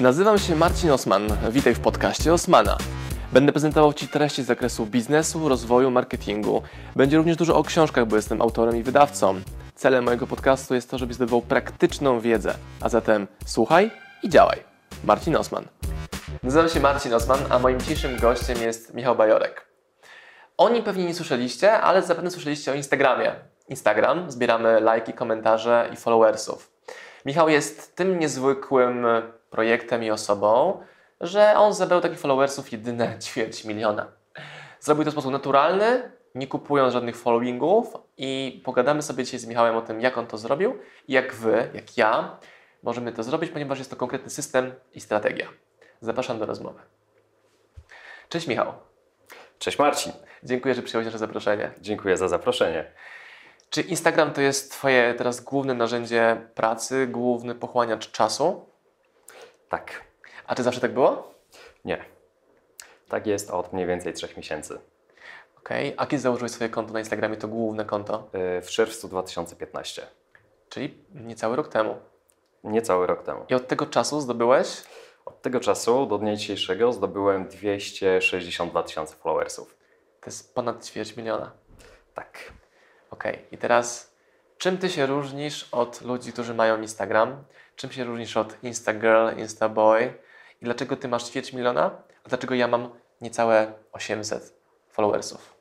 Nazywam się Marcin Osman. Witaj w podcaście Osmana. Będę prezentował Ci treści z zakresu biznesu, rozwoju, marketingu. Będzie również dużo o książkach, bo jestem autorem i wydawcą. Celem mojego podcastu jest to, żebyś zdobywał praktyczną wiedzę. A zatem słuchaj i działaj. Marcin Osman. Nazywam się Marcin Osman, a moim dzisiejszym gościem jest Michał Bajorek. Oni pewnie nie słyszeliście, ale zapewne słyszeliście o Instagramie. Instagram, zbieramy lajki, komentarze i followersów. Michał jest tym niezwykłym projektem i osobą, że on zebrał takich followersów jedyne ćwierć miliona. Zrobił to w sposób naturalny, nie kupując żadnych followingów i pogadamy sobie dzisiaj z Michałem o tym, jak on to zrobił i jak Wy, jak ja możemy to zrobić, ponieważ jest to konkretny system i strategia. Zapraszam do rozmowy. Cześć Michał. Cześć Marcin. Dziękuję, że przyjąłeś nasze zaproszenie. Dziękuję za zaproszenie. Czy Instagram to jest Twoje teraz główne narzędzie pracy, główny pochłaniacz czasu? Tak. A czy zawsze tak było? Nie. Tak jest od mniej więcej trzech miesięcy. Okej. A kiedy założyłeś swoje konto na Instagramie, to główne konto? Yy, W czerwcu 2015. Czyli niecały rok temu. Niecały rok temu. I od tego czasu zdobyłeś? Od tego czasu do dnia dzisiejszego zdobyłem 262 tysiące followersów. To jest ponad ćwierć miliona. Tak. Okej. I teraz, czym Ty się różnisz od ludzi, którzy mają Instagram? Czym się różnisz od Instagirl, Instaboy? I dlaczego Ty masz ćwierć miliona? A dlaczego ja mam niecałe 800 followersów?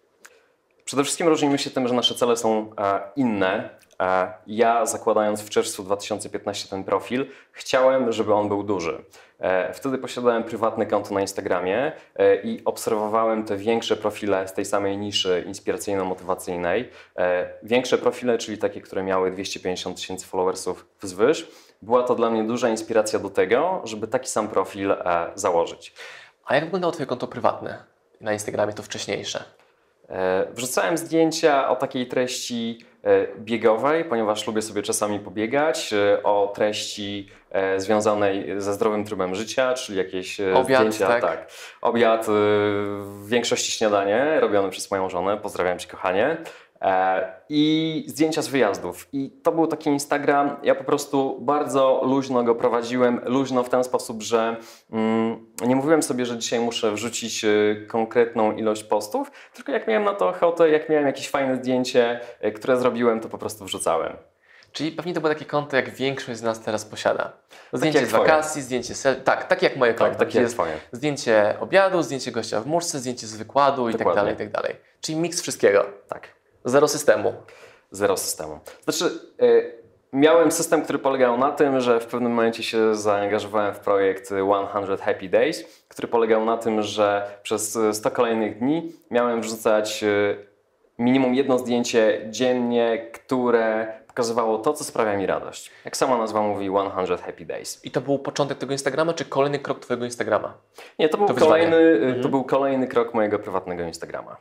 Przede wszystkim różnimy się tym, że nasze cele są e, inne. E, ja zakładając w czerwcu 2015 ten profil, chciałem, żeby on był duży. E, wtedy posiadałem prywatne konto na Instagramie e, i obserwowałem te większe profile z tej samej niszy inspiracyjno-motywacyjnej. Większe profile, czyli takie, które miały 250 tysięcy followersów wzwyż. Była to dla mnie duża inspiracja do tego, żeby taki sam profil założyć. A jak wyglądało Twoje konto prywatne? Na Instagramie to wcześniejsze. Wrzucałem zdjęcia o takiej treści biegowej, ponieważ lubię sobie czasami pobiegać, e, o treści e, związanej ze zdrowym trybem życia, czyli jakieś e, Obiad, zdjęcia. tak? Obiad, e, w większości śniadanie, robione przez moją żonę. Pozdrawiam Cię, kochanie. E, I zdjęcia z wyjazdów. I to był taki Instagram. Ja po prostu bardzo luźno go prowadziłem. Luźno w ten sposób, że mm, nie mówiłem sobie, że dzisiaj muszę wrzucić e, konkretną ilość postów, tylko jak miałem na to ochotę, jak miałem jakieś fajne zdjęcie, e, które zrobiłem, to po prostu wrzucałem. Czyli pewnie to było takie konto, jak większość z nas teraz posiada. Zdjęcie jak z twoje. wakacji, zdjęcie... Sel... Tak, takie jak moje konto. Tak, takie jak jest twoje. Zdjęcie obiadu, zdjęcie gościa w muszce, zdjęcie z wykładu i tak dalej, i tak dalej. Czyli miks wszystkiego. Tak. Zero systemu. Zero systemu. Znaczy, y, miałem system, który polegał na tym, że w pewnym momencie się zaangażowałem w projekt 100 Happy Days, który polegał na tym, że przez y, 100 kolejnych dni miałem wrzucać y, minimum jedno zdjęcie dziennie, które pokazywało to, co sprawia mi radość. Jak sama nazwa mówi, 100 Happy Days. I to był początek tego Instagrama, czy kolejny krok Twojego Instagrama? Nie, to był, To kolejny, y, to był kolejny krok mojego prywatnego Instagrama.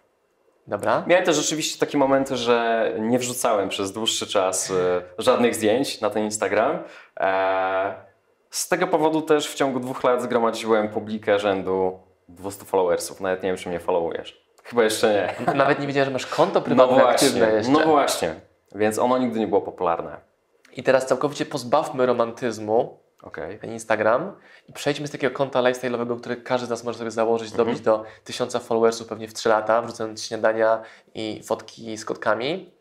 Dobra. Miałem też rzeczywiście takie momenty, że nie wrzucałem przez dłuższy czas e, żadnych zdjęć na ten Instagram. E, z tego powodu też w ciągu dwóch lat zgromadziłem publikę rzędu 200 followersów. Nawet nie wiem, czy mnie followujesz. Chyba jeszcze nie. Nawet nie wiedziałem, że masz konto prywatne aktywne jeszcze. no właśnie. Więc ono nigdy nie było popularne. I teraz całkowicie pozbawmy romantyzmu Ten Instagram i przejdźmy z takiego konta lifestyle'owego, które każdy z nas może sobie założyć, Mhm. dobić do tysiąca followersów pewnie w 3 lata, wrzucając śniadania i fotki z kotkami.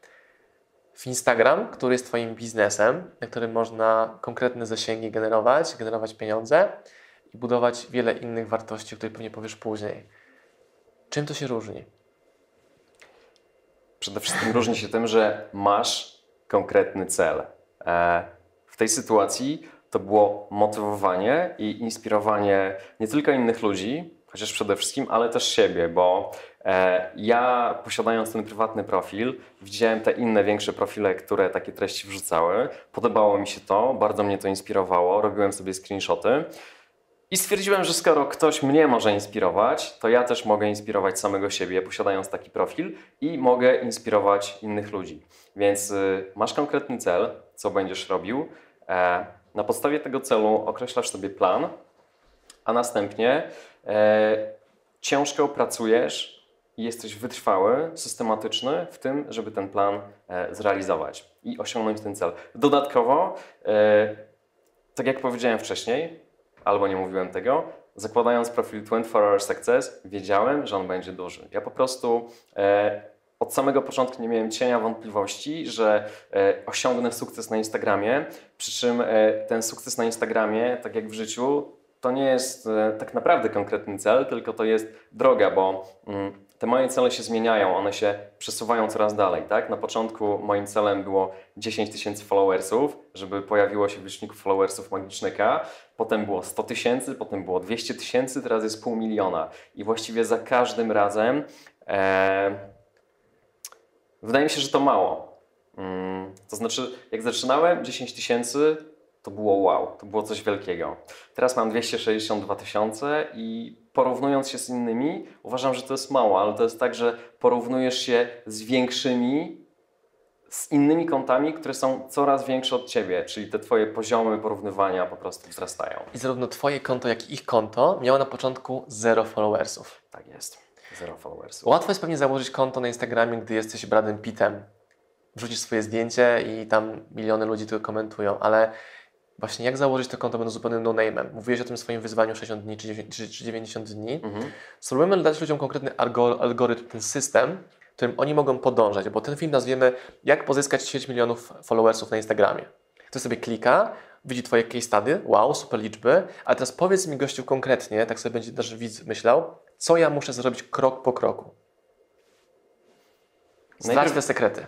W Instagram, który jest Twoim biznesem, na którym można konkretne zasięgi generować, generować pieniądze i budować wiele innych wartości, o których pewnie powiesz później. Czym to się różni? Przede wszystkim różni się tym, że masz konkretny cel. E, W tej sytuacji to było motywowanie i inspirowanie nie tylko innych ludzi, chociaż przede wszystkim, ale też siebie, bo e, ja posiadając ten prywatny profil, widziałem te inne większe profile, które takie treści wrzucały. Podobało mi się to, bardzo mnie to inspirowało, robiłem sobie screenshoty. I stwierdziłem, że skoro ktoś mnie może inspirować, to ja też mogę inspirować samego siebie, posiadając taki profil i mogę inspirować innych ludzi. Więc y, masz konkretny cel, co będziesz robił. Na podstawie tego celu określasz sobie plan, a następnie e, ciężko pracujesz i jesteś wytrwały, systematyczny w tym, żeby ten plan e, zrealizować i osiągnąć ten cel. Dodatkowo, e, tak jak powiedziałem wcześniej, albo nie mówiłem tego. Zakładając profil 24 Hour Success, wiedziałem, że on będzie duży. Ja po prostu e, od samego początku nie miałem cienia wątpliwości, że e, osiągnę sukces na Instagramie. Przy czym e, ten sukces na Instagramie, tak jak w życiu, to nie jest e, tak naprawdę konkretny cel, tylko to jest droga, bo mm, te moje cele się zmieniają, one się przesuwają coraz dalej. Tak? Na początku moim celem było 10 tysięcy followersów, żeby pojawiło się w liczniku followersów magicznyka. Potem było 100 tysięcy, potem było 200 tysięcy, teraz jest pół miliona. I właściwie za każdym razem e, wydaje mi się, że to mało. Mm, to znaczy, jak zaczynałem 10 tysięcy, to było wow, to było coś wielkiego. Teraz mam 262 tysiące i porównując się z innymi, uważam, że to jest mało, ale to jest tak, że porównujesz się z większymi, z innymi kontami, które są coraz większe od ciebie, czyli te twoje poziomy porównywania po prostu wzrastają. I zarówno twoje konto, jak i ich konto miało na początku zero followersów. Tak jest. Zero followersów. Łatwo jest pewnie założyć konto na Instagramie, gdy jesteś Bradem Pittem. Wrzucisz swoje zdjęcie i tam miliony ludzi to komentują, ale właśnie jak założyć to konto będąc zupełnym no-name'em? Mówiłeś o tym swoim wyzwaniu 60 dni czy 90 czy 90 dni. Mhm. Spróbujemy dać ludziom konkretny algo- algorytm, ten system, którym oni mogą podążać, bo ten film nazwiemy Jak pozyskać 10 milionów followersów na Instagramie. Ktoś sobie klika, widzi Twoje case study, wow, super liczby, ale teraz powiedz mi gościu konkretnie, tak sobie będzie nasz widz myślał, co ja muszę zrobić krok po kroku. Zdradź Najpierw- te sekrety.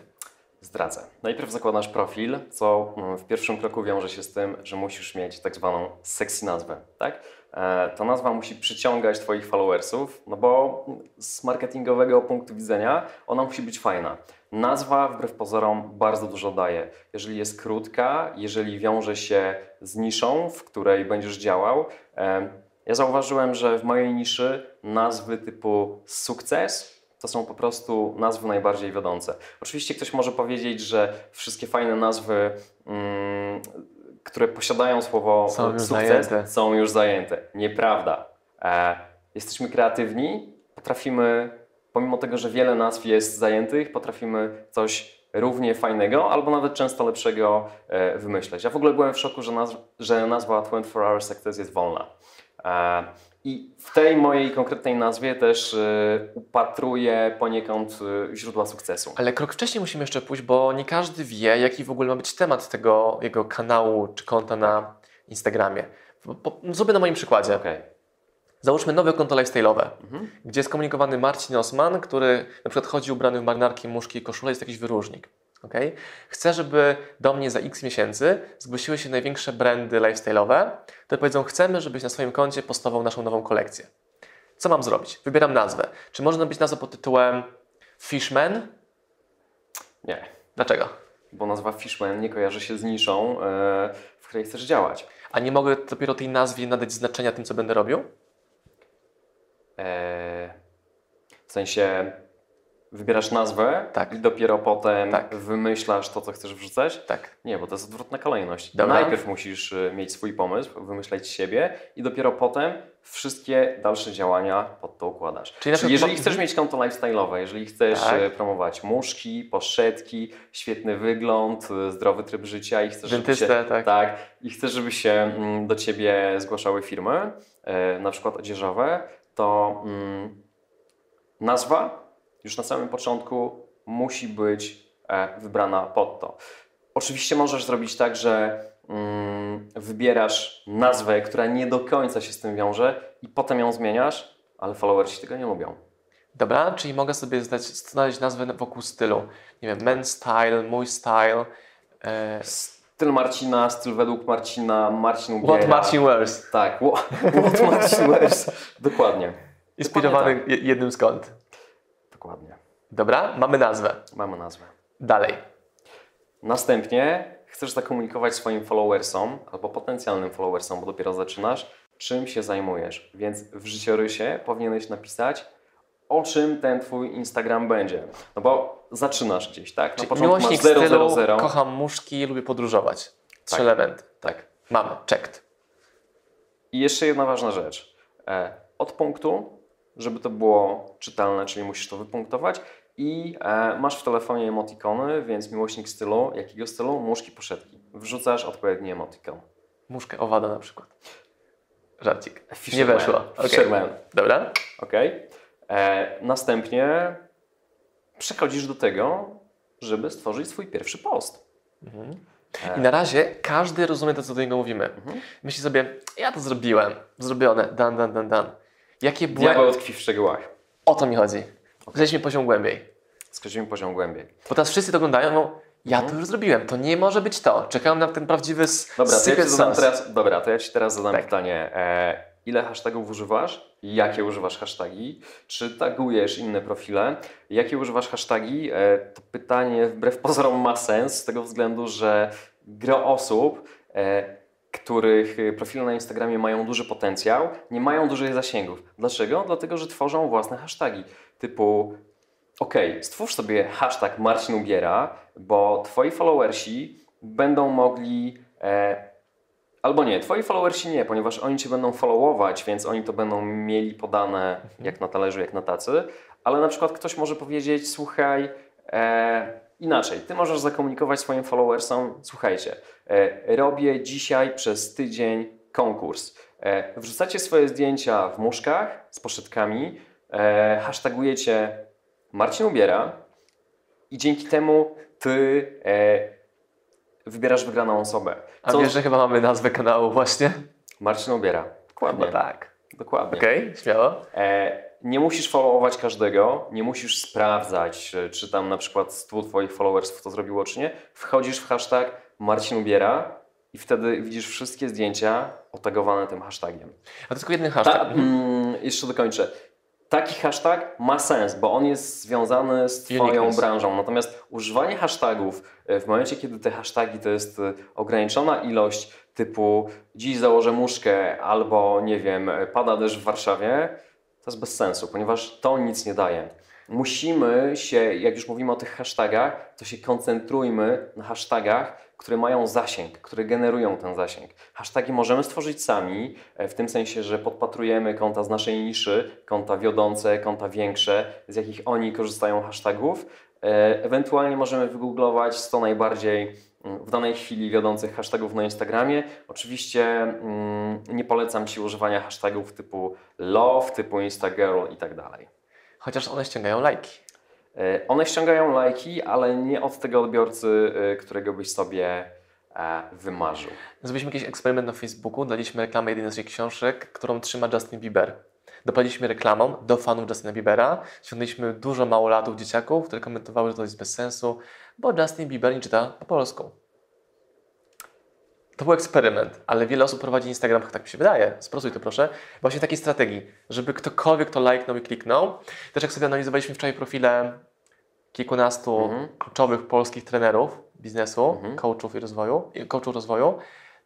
Zdradzę. Najpierw zakładasz profil, co mm, w pierwszym kroku wiąże się z tym, że musisz mieć tak zwaną sexy nazwę, tak? E, Ta nazwa musi przyciągać Twoich followersów, no bo z marketingowego punktu widzenia ona musi być fajna. Nazwa wbrew pozorom bardzo dużo daje. Jeżeli jest krótka, jeżeli wiąże się z niszą, w której będziesz działał, em, ja zauważyłem, że w mojej niszy nazwy typu sukces to są po prostu nazwy najbardziej wiodące. Oczywiście ktoś może powiedzieć, że wszystkie fajne nazwy, mm, które posiadają słowo Są sukces, zajęte. są już zajęte. Nieprawda. E, jesteśmy kreatywni, potrafimy, pomimo tego, że wiele nazw jest zajętych, potrafimy coś równie fajnego albo nawet często lepszego e, wymyśleć. Ja w ogóle byłem w szoku, że, nazw- że nazwa 24 Hour Success jest wolna. E, I w tej mojej konkretnej nazwie też e, upatruję poniekąd e, źródła sukcesu. Ale krok wcześniej musimy jeszcze pójść, bo nie każdy wie, jaki w ogóle ma być temat tego jego kanału czy konta na Instagramie. Po- po- Zrobię na moim przykładzie. Okej. Załóżmy nowe konto lifestyle'owe, Mhm. gdzie jest komunikowany Marcin Osman, który na przykład chodzi ubrany w marynarki, muszki i koszulę, jest jakiś wyróżnik. Okay? Chcę, żeby do mnie za x miesięcy zgłosiły się największe brandy lifestyle'owe, które powiedzą, chcemy, żebyś na swoim koncie postował naszą nową kolekcję. Co mam zrobić? Wybieram nazwę. Czy można być nazwa pod tytułem Fishman? Nie, Dlaczego? bo nazwa Fishman nie kojarzy się z niszą, e, w której chcesz działać. A nie mogę dopiero tej nazwie nadać znaczenia tym, co będę robił? E, w sensie wybierasz nazwę Tak. i dopiero potem Tak. wymyślasz to, co chcesz wrzucać? Tak. Nie, bo to jest odwrotna kolejność. Dobra. Najpierw musisz y, mieć swój pomysł, wymyśleć siebie i dopiero potem wszystkie dalsze działania pod to układasz. Czyli Czyli, jeżeli chcesz mieć konto lifestyle'owe, jeżeli chcesz Tak. y, promować muszki, poszetki, świetny wygląd, y, zdrowy tryb życia i chcesz, żeby Dentystę, się, tak. tak, i chcesz, żeby się mm, do Ciebie zgłaszały firmy, na przykład odzieżowe, to mm, nazwa już na samym początku musi być e, wybrana pod to. Oczywiście możesz zrobić tak, że mm, wybierasz nazwę, która nie do końca się z tym wiąże i potem ją zmieniasz, ale followersi tego nie lubią. Dobra, czyli mogę sobie zdać, znaleźć nazwę wokół stylu. Nie wiem, men style, mój style. E, Styl Marcina, styl według Marcina, Marcin what Marcin wears. Tak, wha- what Marcin wears. Dokładnie. Inspirowany je- jednym z kont. Dokładnie. Dobra, mamy nazwę. Mamy nazwę. Dalej. Następnie chcesz zakomunikować swoim followersom albo potencjalnym followersom, bo dopiero zaczynasz, czym się zajmujesz. Więc w życiorysie powinieneś napisać, o czym ten twój Instagram będzie. No bo zaczynasz gdzieś, tak? Na Czyli miłośnik 0, stylu, 0, 0. kocham muszki, lubię podróżować. Trzy Tak. elementy. Tak. Mamy, checked. I jeszcze jedna ważna rzecz. E, Od punktu, żeby to było czytelne, czyli musisz to wypunktować i e, masz w telefonie emotikony, więc miłośnik stylu, jakiego stylu? Muszki, poszetki. Wrzucasz odpowiedni emotikon. Muszkę owada na przykład. Żarcik. Nie Fisherman. weszło. Okej. Fisherman. Dobra. Ok. E, następnie przechodzisz do tego, żeby stworzyć swój pierwszy post. I na razie każdy rozumie to, co do niego mówimy. Myśli sobie, ja to zrobiłem, zrobione, dan, dan, dan, dan. Jakie Diabeł błędy? tkwi w szczegółach. O to mi chodzi. Zejdźmy poziom głębiej. Skoczymy poziom głębiej. Bo teraz wszyscy to oglądają, no ja to już zrobiłem, to nie może być to. Czekają na ten prawdziwy Dobra, to ja zadam teraz, dobra, to ja Ci teraz zadam Tak. pytanie. E, ile hashtagów używasz? Jakie używasz hashtagi? Czy tagujesz inne profile? Jakie używasz hashtagi? E, to pytanie wbrew pozorom ma sens z tego względu, że gro osób, e, których e, profile na Instagramie mają duży potencjał, nie mają dużych zasięgów. Dlaczego? Dlatego, że tworzą własne hashtagi typu Okej, stwórz sobie hashtag Marcin Ubiera, bo twoi followersi będą mogli. E, albo nie, twoi followersi nie, ponieważ oni cię będą followować, więc oni to będą mieli podane jak na talerzu, jak na tacy. Ale na przykład ktoś może powiedzieć: Słuchaj, e, inaczej, ty możesz zakomunikować swoim followersom: Słuchajcie, e, robię dzisiaj przez tydzień konkurs. E, wrzucacie swoje zdjęcia w muszkach z poszytkami, e, hashtagujecie Marcin ubiera i dzięki temu ty wybierasz wygraną osobę. A Co wiesz, że chyba mamy nazwę kanału właśnie? Marcin ubiera. Dokładnie. Chyba tak. Dokładnie. Okej, śmiało. E, nie musisz followować każdego, nie musisz sprawdzać, czy, czy tam na przykład 100 twoich followersów to zrobiło, czy nie. Wchodzisz w hashtag Marcin ubiera i wtedy widzisz wszystkie zdjęcia otagowane tym hashtagiem. A to tylko jeden Ta, hashtag. mm, jeszcze dokończę. Taki hashtag ma sens, bo on jest związany z Twoją Uniqueness. branżą. Natomiast używanie hashtagów e, w momencie, kiedy te hasztagi to jest e, ograniczona ilość, typu dziś założę muszkę albo nie wiem, e, pada deszcz w Warszawie, to jest bez sensu, ponieważ to nic nie daje. Musimy się, jak już mówimy o tych hashtagach, to się koncentrujmy na hashtagach, które mają zasięg, które generują ten zasięg. Hashtagi możemy stworzyć sami, e, w tym sensie, że podpatrujemy konta z naszej niszy, konta wiodące, konta większe, z jakich oni korzystają hashtagów. E, Ewentualnie możemy wygooglować 100 najbardziej mm, w danej chwili wiodących hashtagów na Instagramie. Oczywiście mm, nie polecam Ci używania hashtagów typu love, typu instagirl i tak dalej. Chociaż one ściągają lajki. E, One ściągają lajki, ale nie od tego odbiorcy, e, którego byś sobie wymarzył. Zrobiliśmy jakiś eksperyment na Facebooku, daliśmy reklamę jednej z naszych książek, którą trzyma Justin Bieber. Dopaliliśmy reklamą do fanów Justina Biebera. Ściągnęliśmy dużo małolatów, dzieciaków, które komentowały, że to jest bez sensu, bo Justin Bieber nie czyta po polsku. To był eksperyment, ale wiele osób prowadzi Instagram, tak mi się wydaje, sprostuj to proszę, właśnie takiej strategii, żeby ktokolwiek to lajknął i kliknął. Też jak sobie analizowaliśmy wczoraj profile kilkunastu Mhm. kluczowych polskich trenerów biznesu, Mhm. coachów i rozwoju, coachów rozwoju,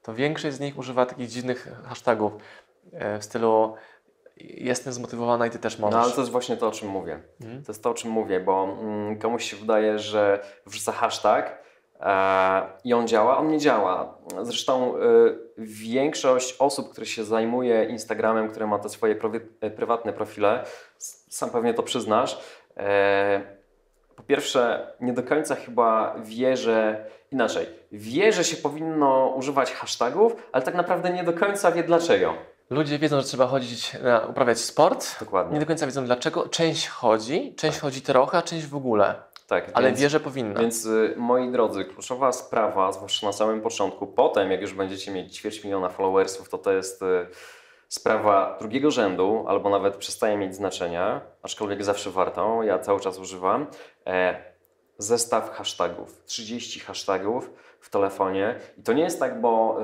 to większość z nich używa takich dziwnych hashtagów e, w stylu jestem zmotywowana i ty też możesz. No ale to jest właśnie to, o czym mówię. Mhm. To jest to, o czym mówię, bo mm, komuś się wydaje, że wrzuca hashtag e, i on działa, on nie działa. Zresztą e, większość osób, które się zajmuje Instagramem, które ma te swoje e, prywatne profile, sam pewnie to przyznasz, e, po pierwsze nie do końca chyba wie, że inaczej, wie, że się powinno używać hashtagów, ale tak naprawdę nie do końca wie dlaczego. Ludzie wiedzą, że trzeba chodzić, na, uprawiać sport. Dokładnie. Nie do końca wiedzą dlaczego. Część chodzi, część chodzi trochę, a część w ogóle. Tak, Ale więc- wie, że powinna. Więc y, moi drodzy, kluczowa sprawa, zwłaszcza na samym początku, potem jak już będziecie mieć ćwierć miliona followersów, to to jest y, sprawa drugiego rzędu, albo nawet przestaje mieć znaczenia, aczkolwiek zawsze warto, ja cały czas używam. E, zestaw hashtagów, 30 hashtagów w telefonie i to nie jest tak, bo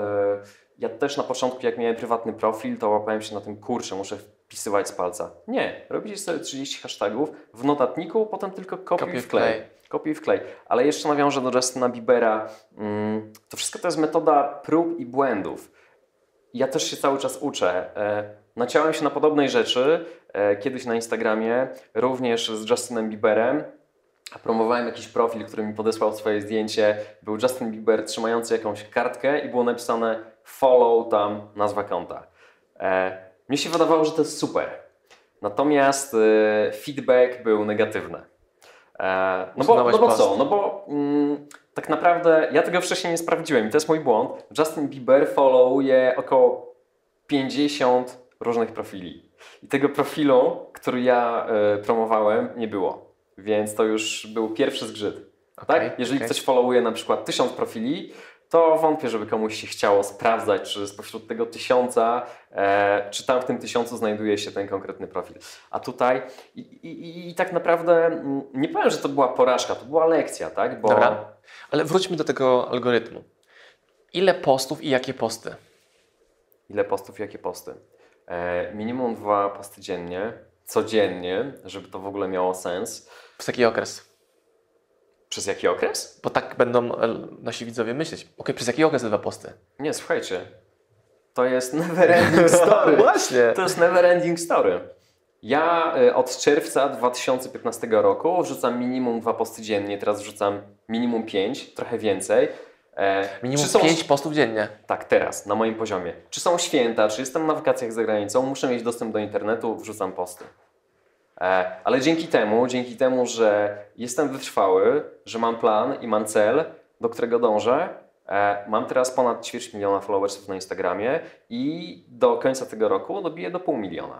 y, ja też na początku jak miałem prywatny profil, to łapałem się na tym, kurczę, muszę wpisywać z palca. Nie, robicie sobie 30 hashtagów w notatniku, potem tylko kopiuj i wklej. Kopiuj i wklej. Ale jeszcze nawiążę do Justina Biebera. Mm, To wszystko to jest metoda prób i błędów. Ja też się cały czas uczę. E, Naciąłem się na podobnej rzeczy e, kiedyś na Instagramie, również z Justinem Bieberem. Promowałem jakiś profil, który mi podesłał swoje zdjęcie. Był Justin Bieber trzymający jakąś kartkę i było napisane follow tam nazwa konta. E, Mnie się wydawało, że to jest super. Natomiast e, feedback był negatywny. E, no, bo, no bo co? No bo mm, tak naprawdę ja tego wcześniej nie sprawdziłem i to jest mój błąd. Justin Bieber followuje około 50 różnych profili. I tego profilu, który ja y, promowałem, nie było. Więc to już był pierwszy zgrzyt. Okej, tak? Jeżeli okej. ktoś followuje na przykład tysiąc profili, to wątpię, żeby komuś się chciało sprawdzać, czy spośród tego tysiąca, e, czy tam w tym tysiącu znajduje się ten konkretny profil. A tutaj i, i, i- i tak naprawdę mm, nie powiem, że to była porażka, to była lekcja, tak? Bo Dobra, ale wróćmy do tego algorytmu. Ile postów i jakie posty? ile postów, jakie posty? E, minimum dwa posty dziennie, codziennie, żeby to w ogóle miało sens. Przez jaki okres? Przez jaki okres? Bo tak będą e, nasi widzowie myśleć. Okej, przez jaki okres te dwa posty? Nie, słuchajcie. To jest never ending story. Właśnie. To jest never ending story. Ja y, od czerwca 2015 roku wrzucam minimum dwa posty dziennie, teraz wrzucam minimum pięć, trochę więcej. E, Minimum są, 5 postów dziennie. Tak, teraz, na moim poziomie. Czy są święta, czy jestem na wakacjach za granicą, muszę mieć dostęp do internetu, wrzucam posty. E, ale dzięki temu, dzięki temu, że jestem wytrwały, że mam plan i mam cel, do którego dążę, e, mam teraz ponad ćwierć miliona followersów na Instagramie i do końca tego roku dobiję do pół miliona.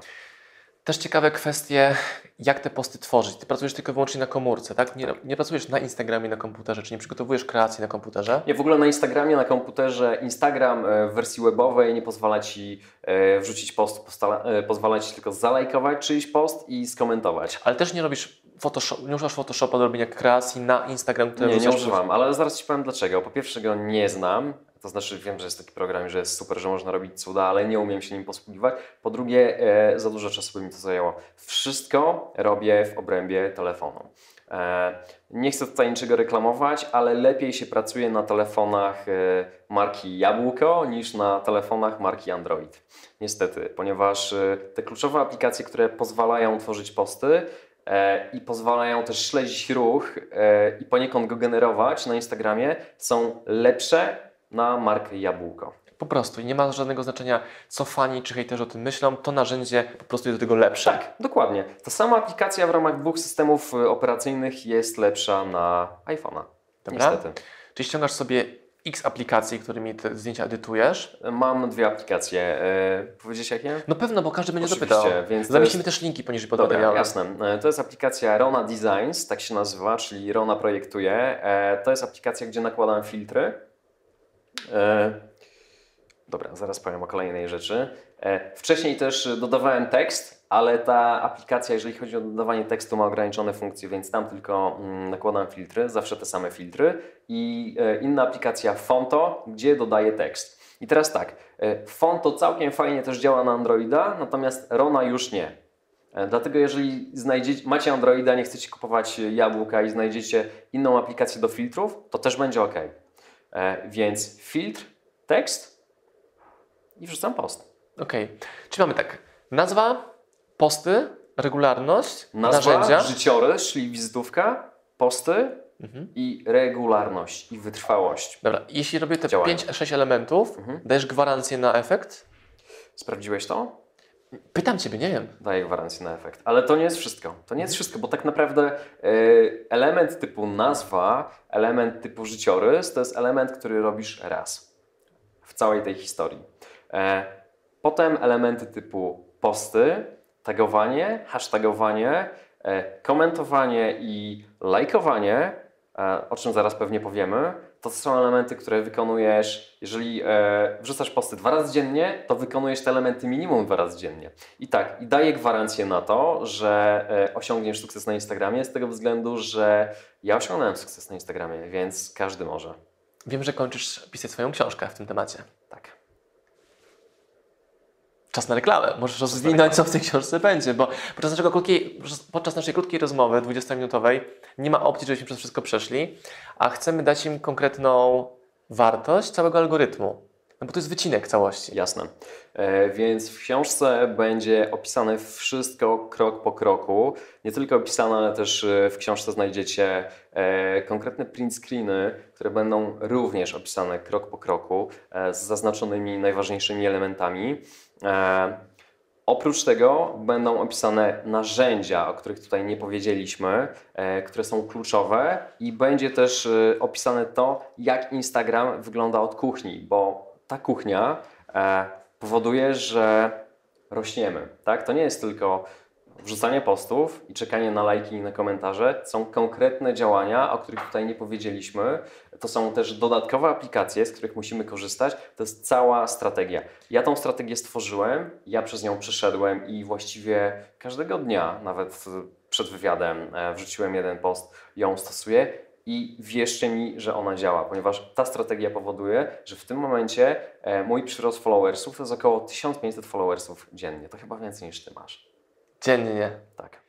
Też ciekawe kwestie, jak te posty tworzyć. Ty pracujesz tylko i wyłącznie na komórce, tak? Nie, nie pracujesz na Instagramie, na komputerze, czy nie przygotowujesz kreacji na komputerze? Nie, w ogóle na Instagramie, na komputerze, Instagram e, w wersji webowej nie pozwala Ci e, wrzucić postu, e, pozwala Ci tylko zalajkować czyjś post i skomentować. Ale też nie robisz Photoshop, nie używasz Photoshopa do robienia kreacji na Instagram, Nie, nie używam, ale zaraz Ci powiem dlaczego. Po pierwsze go nie znam, to znaczy wiem, że jest taki program, że jest super, że można robić cuda, ale nie umiem się nim posługiwać. Po drugie, e, za dużo czasu by mi to zajęło. Wszystko robię w obrębie telefonu. E, nie chcę tutaj niczego reklamować, ale lepiej się pracuje na telefonach e, marki Jabłko niż na telefonach marki Android. Niestety, ponieważ e, te kluczowe aplikacje, które pozwalają tworzyć posty, e, i pozwalają też śledzić ruch e, i poniekąd go generować na Instagramie, są lepsze na markę Jabłko. Po prostu i nie ma żadnego znaczenia, co fani czy hejterzy o tym myślą, to narzędzie po prostu jest do tego lepsze. Tak, dokładnie. Ta sama aplikacja w ramach dwóch systemów e, operacyjnych jest lepsza na iPhone'a. Dobra. Niestety. Czyli ściągasz sobie x aplikacji, którymi te zdjęcia edytujesz. Mam dwie aplikacje. E, powiedzieć jakie? No pewno, bo każdy będzie Oczywiście, zapytał. więc Zamieścimy jest- też linki poniżej pod Dobra, jasne. E, To jest aplikacja Rona Designs, tak się nazywa, czyli Rona projektuje. To jest aplikacja, gdzie nakładam filtry. E, Dobra, zaraz powiem o kolejnej rzeczy. E, Wcześniej też dodawałem tekst, ale ta aplikacja, jeżeli chodzi o dodawanie tekstu, ma ograniczone funkcje, więc tam tylko mm, nakładam filtry, zawsze te same filtry. I e, inna aplikacja Fonto, gdzie dodaję tekst. I teraz tak, Fonto całkiem fajnie też działa na Androida, natomiast Rona już nie. Dlatego jeżeli znajdziecie, macie Androida, nie chcecie kupować jabłka i znajdziecie inną aplikację do filtrów, to też będzie ok. E, Więc filtr, tekst i wrzucam post. Okej. Czyli mamy tak, nazwa, posty, regularność, Nazwa, narzędzia. życiorys, czyli wizytówka, posty Mhm. i regularność i wytrwałość. Dobra, jeśli robię te Działają. 5-6 elementów, Mhm. dajesz gwarancję na efekt? Sprawdziłeś to? Pytam Ciebie, nie wiem. Daję gwarancję na efekt. Ale to nie jest wszystko. To nie jest wszystko, bo tak naprawdę e, element typu nazwa, element typu życiorys to jest element, który robisz raz w całej tej historii. E, potem elementy typu posty, tagowanie, hashtagowanie, e, komentowanie i lajkowanie, e, o czym zaraz pewnie powiemy. To są elementy, które wykonujesz, jeżeli e, wrzucasz posty dwa razy dziennie, to wykonujesz te elementy minimum dwa razy dziennie. I tak, i daję gwarancję na to, że e, osiągniesz sukces na Instagramie z tego względu, że ja osiągnąłem sukces na Instagramie, więc każdy może. Wiem, że kończysz pisać swoją książkę w tym temacie. Tak. Czas na reklamę. Możesz rozwinąć, co w tej książce będzie, bo podczas, naszego krótkiej, podczas naszej krótkiej rozmowy, 20-minutowej, nie ma opcji, żebyśmy przez wszystko przeszli, a chcemy dać im konkretną wartość całego algorytmu. No bo to jest wycinek całości. Jasne. E, więc w książce będzie opisane wszystko krok po kroku. Nie tylko opisane, ale też e, w książce znajdziecie e, konkretne print screeny, które będą również opisane krok po kroku e, z zaznaczonymi najważniejszymi elementami. E, Oprócz tego będą opisane narzędzia, o których tutaj nie powiedzieliśmy, e, które są kluczowe i będzie też e, opisane to, jak Instagram wygląda od kuchni, bo ta kuchnia powoduje, że rośniemy. Tak? To nie jest tylko wrzucanie postów i czekanie na lajki i na komentarze. Są konkretne działania, o których tutaj nie powiedzieliśmy. To są też dodatkowe aplikacje, z których musimy korzystać. To jest cała strategia. Ja tą strategię stworzyłem, ja przez nią przeszedłem i właściwie każdego dnia, nawet przed wywiadem, e, wrzuciłem jeden post, ją stosuję i wierzcie mi, że ona działa, ponieważ ta strategia powoduje, że w tym momencie e, mój przyrost followersów to jest około 1500 followersów dziennie. To chyba więcej niż ty masz. Dziennie. Tak.